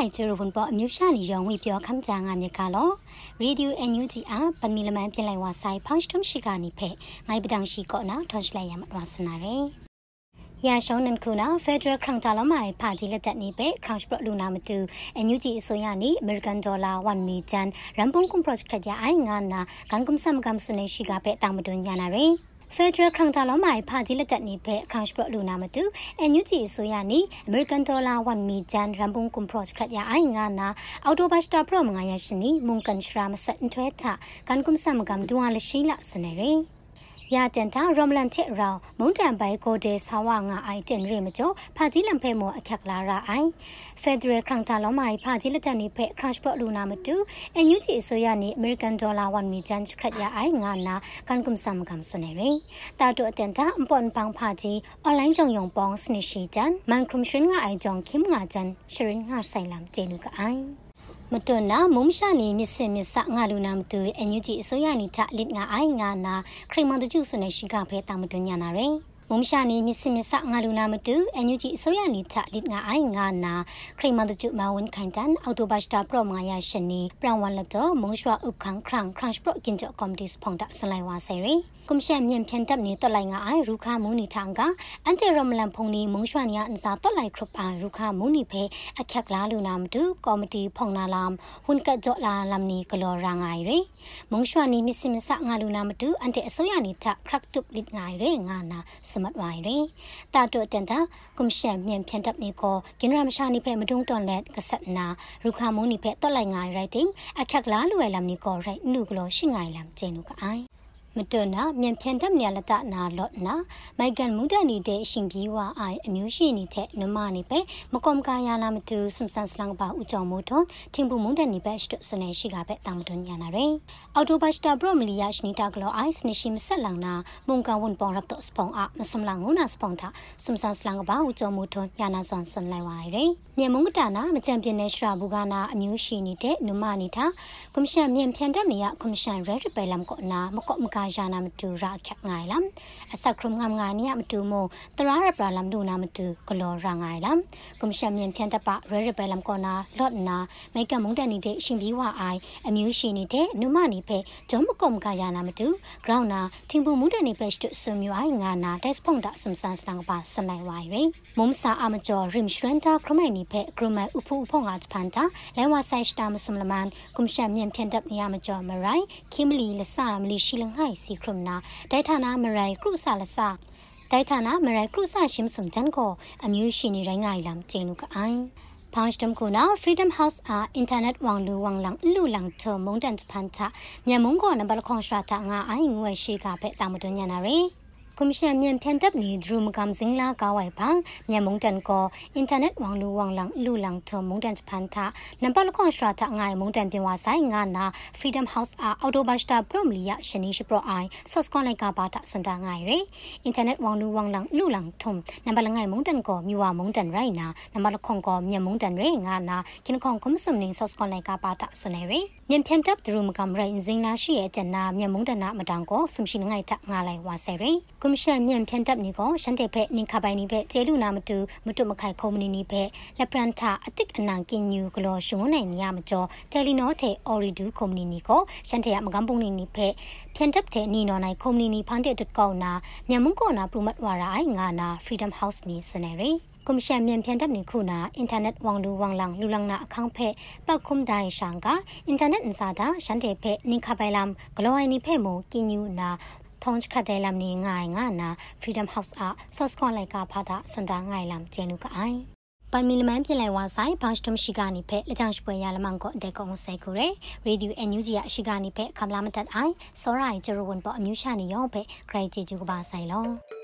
ရိုင်ကျရဝန်ပေါ်အမျိုးရှာနေရောင်ဝေပြောခမ်းကြငါမြကလောရေဒီယိုအန်ယူဂျီအပန်မီလမန်ပြင်လိုက်ဝါဆိုင်ဖောင်းထုံရှိကနေဖဲငိုင်ပဒံရှိကောနာထွန်ချလိုက်ရမှာဝါစနာရယ်ရရှောင်းနန်ခုနာဖက်ဒရယ်ခရန့်တာလမိုင်ဖာကြီးလက်တက်နေပဲခရန့်ပရလူနာမတူအန်ယူဂျီအစိုးရနေအမေရိကန်ဒေါ်လာ1မီတန်ရန်ပုံကွန်ပရော့ဂျက်ကြအိုင်ငါနာကန်ကွန်ဆမ်ကမ်ဆုနေရှိကပဲတာမတွန်ညာနာရယ် Federal Crown တာလုံးမိုင်ဖာကြီးလက်တက်နေဖက် Crunch Pro လူနာမတူအန်ယူဂျီအစိုးရနေ American Dollar 1 Mi Jan Rambung Kum Pro ခရရအိုင်ငါနာအော်တိုဘတ်စတာ Pro မငါရရှိနီမုန်ကန်ရှရာမဆက်ထွဲထက ရှိလာစနေရီရာတန်တာရမလန်တစ်ရောင်မုန်တန်ပိုင်ကိုဒေဆောင်းဝငါအိုင်တင်ရမကျော်ဖာကြီးလံဖဲမောအခက်လာရာအိုင်ဖက်ဒရယ်ခရန့်တာလုံးမိုင်ဖာကြီးလက်တန်နေဖဲခရန့်ပရလူနာမတူအန်ယူဂျီအစိုးရနေအမေရိကန်ဒေါ်လာ1မီဂျန်ခရက်ရအိုင်ငါနာကန်ကွမ်ဆမ်ကမ်ဆွနေရီတာတိုအတန်တာအပွန်ပန်းဖာကြီးအွန်လိုင်းကြောင့်ယုံပေါင်းစနစ်ရှိဂျန်မန်ခရုမရှင်ငါအိုင်ကြောင့်ခင်ငါဂျန်ရှရင်ငါဆိုင်လမ်ဂျေနုကအိုင် မတွနာမုံရှာနေမြစ်စင်မြစ်စငါလူနာမတူအန်ယူဂျီအစိုးရနေထလစ်ငါအိုင်ငါနာခရိမန်တကျုဆွနေရှိကဖဲတာမတွညာနာရယ် မုံရှာနေမြစ်စင်မြစ်စငါလူနာမတူအန်ယူဂျီအစိုးရနေထလစ်ငါအိုင်ငါနာခရိမန်တကျုမဝန်ခိုင်တန်အော်တိုဘတ်စတာပရောမာယာရှင်နီပရန်ဝန်လတော့မုံရွှာဥခန်းခရန့်ခရန့်ပရောကင်ဂျကော်မတီစဖုန်တာဆွန်လိုက်ဝါဆယ်ရီကွန်ရှင်မြန်ဖြန်တပ်နေတော့လိုက်ငါအိုင်ရူခါမူနီထန်ကအန်တီရမလန်ဖုန်နီမုံရွှာနီယာအန်စာတော့လိုက်ခရပ်အာရူခါမူနီဖဲအခက်လာလူနာမတူကော်မတီဖုန်နာလမ်ဟွန်ကကြော့လာလမ်နီကလောရာငိုင်ရီမုံရွှာနီမစ်စမစငါလူနာမတူအန်တီအစိုးရနီထခရက်တုပ်လစ်ငိုင်ရီငါနာစမတ်ဝိုင်ရီတာတိုတန်တာကွန်ရှင်မြန်ဖြန်တပ်နေကိုဂင်ရမရှာနီဖဲမဒုံတွန်လက်ကဆတ်နာရူခါမူနီဖဲတော့လိုက်ငိုင်ရိုက်တင်အခက်လာလူဝဲလမ်နီကိုရိုက်နုကလောရှိငိုင်လမ်ကျင်းနုကအိုင် မတွနာမြန်ဖြန်တပ်မြလတနာလော့နာမိုက်ကန်မူဒနီတဲ့အရှင်ကြီးဝအိုင်အမျိုးရှိနေတဲ့နမနေပဲမကွန်ကာယာလာမတူဆွမ်ဆန်စလန်ပါဦးကြောင့်မို့ထွန်ထင်ပူမူဒနီပဲရှ်စနေရှိကပဲတောင်တွညာနာရယ်အော်တိုဘတ်စတာဘရမလီယာရှနီတာကလောအိုင်စနေရှိမဆက်လောင်နာမုန်ကဝန်ပေါ်ရပ်တော့စပွန်အမစမလငုနာစပွန်တာဆွမ်ဆန်စလန်ပါဦးကြောင့်မို့ထွန်ညာနာဆွန်ဆွန်လိုက်ပါရယ်မြန်မုံကတာနာမကြံပြင်းတဲ့ရှရာဘူကနာအမျိုးရှိနေတဲ့နမနေတာကွန်ရှင်မြန်ဖြန်တပ်နေရကွန်ရှင်ရဲရပဲလမ်ကောနာမကော့မကာယာနာမတူရာခက်ငိုင်လမ်အစခရုံငမ်ငါနီယမတူမိုတရာရပရာလမ်ဒူနာမတူဂလောရာငိုင်လမ်ကွန်ရှင်မြန်ဖြန်တပ်ပရဲရပဲလမ်ကောနာလော့နာမိကမုံတန်နေတဲ့ရှင်ပြီးဝအိုင်အမျိုးရှိနေတဲ့နမနီဖဲဂျုံမကော့မကာယာနာမတူဂရောင်းနာထင်ပူမုန်တန်နေဖဲရှ်ဆွမြွိုင်ငါနာတက်စဖုန်ဒါစမ်ဆန်စလန်ပါဆွန်လိုက်ဝိုင်ရေမုံစာအမကျော်ရင်ရှရန်တာခရမိုင်နီဖဲဂရမဥဖူဖုန်ငါချပန်တာလဲဝဆိုင်စတာမဆုမလမန်ကွန်ရှင်မြန်ဖြန်တပ်နေရမကျော်မရိုင်ခိမလီလဆာမလီရှိလငိုင်စီခရုမနာဒိုင်ဌာနာမရိုင်ကရုဆာလဆာဒိုင်ဌာနာမရိုင်ကရုဆာရှင်းစုံဂျန်ကိုအမျိုးရှိနေတိုင်းငိုင်လမ်ကျင်းလူကအိုင်ဖောင်းစတမ်ကိုနာ Freedom House အား internet ဝမ်လူဝမ်လန်လူလန်ချမုန်တန်ဖန်ချမြန်မုန်ကိုနဘလခွန်ရှရာတာငါအိုင်ငွေရှိ ကပဲတာမတွညာနာရယ်ကွန်မရှင်မြန်ဖြန်တပ်နေဒရူမကမ်စင်လာကာဝိုင်ပန်းမြန်မုန်တန်ကိုအင်တာနက်ဝမ်လူဝမ်လန်လူလန်ထမုန်တန်ဖန်တာနံပါတ်လခွန်ရှရာတာငိုင်မုန်တန်ပြင်ဝါဆိုင်ငါနာ Freedom House အာအော်တိုဘတ်စတာပရမလီယရှနီရှိပရအိုင်ဆော့စကွန်လိုက်ကပါတာစွန်တာငိုင်ရအင်တာနက်ဝမ်လူဝမ်လန်လူလန်ထုံနံပါတ်လငိုင်မုန်တန်ကိုမြူဝမုန်တန်ရိုင်နာနံပါတ်လခွန်ကိုမြန်မုန်တန်ရေငါနာခင်ခွန်ကွန်ဆုမနင်းဆော့စကွန်လိုက်ကပါတာစွန်နေရ မြန်ဖြန်တပ်ဒရူမကမ်ရိုင်ဇင်းလာရှိရဲ့တနာမြန်မုန်တနာမတန်ကိုဆုမရှိငိုင်တာငါလိုက်ဝါဆယ်ရကွန်မရှင်မြန်ဖြန်တပ်နီကိုရှန်တဲ့ဖက်နင်ခပိုင်နီဖက်ကျေလူနာမတူမတုမခိုင်ခုံမနီနီဖက်လက်ပရန်တာအတစ်အနန်ကင်ညူဂလောရှုံနိုင်နီယမကျော်တယ်လီနိုတဲ့အော်ရီဒူခုံမနီနီကိုရှန်တဲ့မကမ်ပုံနီနီဖက်ဖြန်တပ်တဲ့နီနော်နိုင်ခုံမနီနီဖန်တဲ့တကောနာမြန်မုန်ကောနာပရမတ်ဝါရိုင်ငါနာ Freedom House နီစနေရီ ကွန်ရှင်မြန်ဖြန်တပ်နေခုနာအင်တာနက်ဝမ်လူဝမ်လန်လူလန်နာအခန်းဖဲပောက်ခုမ်ဒိုင်ရှန်ကအင်တာနက်အန်စာတာရှန်တဲ့ဖဲနင်ခပိုင်လမ်ဂလိုအိုင်နီဖဲမိုကင်ညူနာထုံးခတ်တယ်လမ်နေငိုင်ငါနာ Freedom House အဆော့စကွန်လိုက်ကာဖာတာစွန်တာငိုင်လမ်ကျဲနုကအိုင်ပန်မီလမန်ပြလိုက်ဝါဆိုင်ဘောင်းစတုံရှိကနေဖက်လက်ချောင်းရှိပွဲရလမန်ကိုအတက်ကုံဆဲကိုရယ်ရေဒီယိုအန်ယူဂျီရရှိကနေဖက်ခမလာမတတ်အိုင်စောရိုင်ဂျရဝန်ပေါ်အမျိုးရှာနေရောဖက်ဂရိတ်ဂျီဂျူကပါဆိုင်လော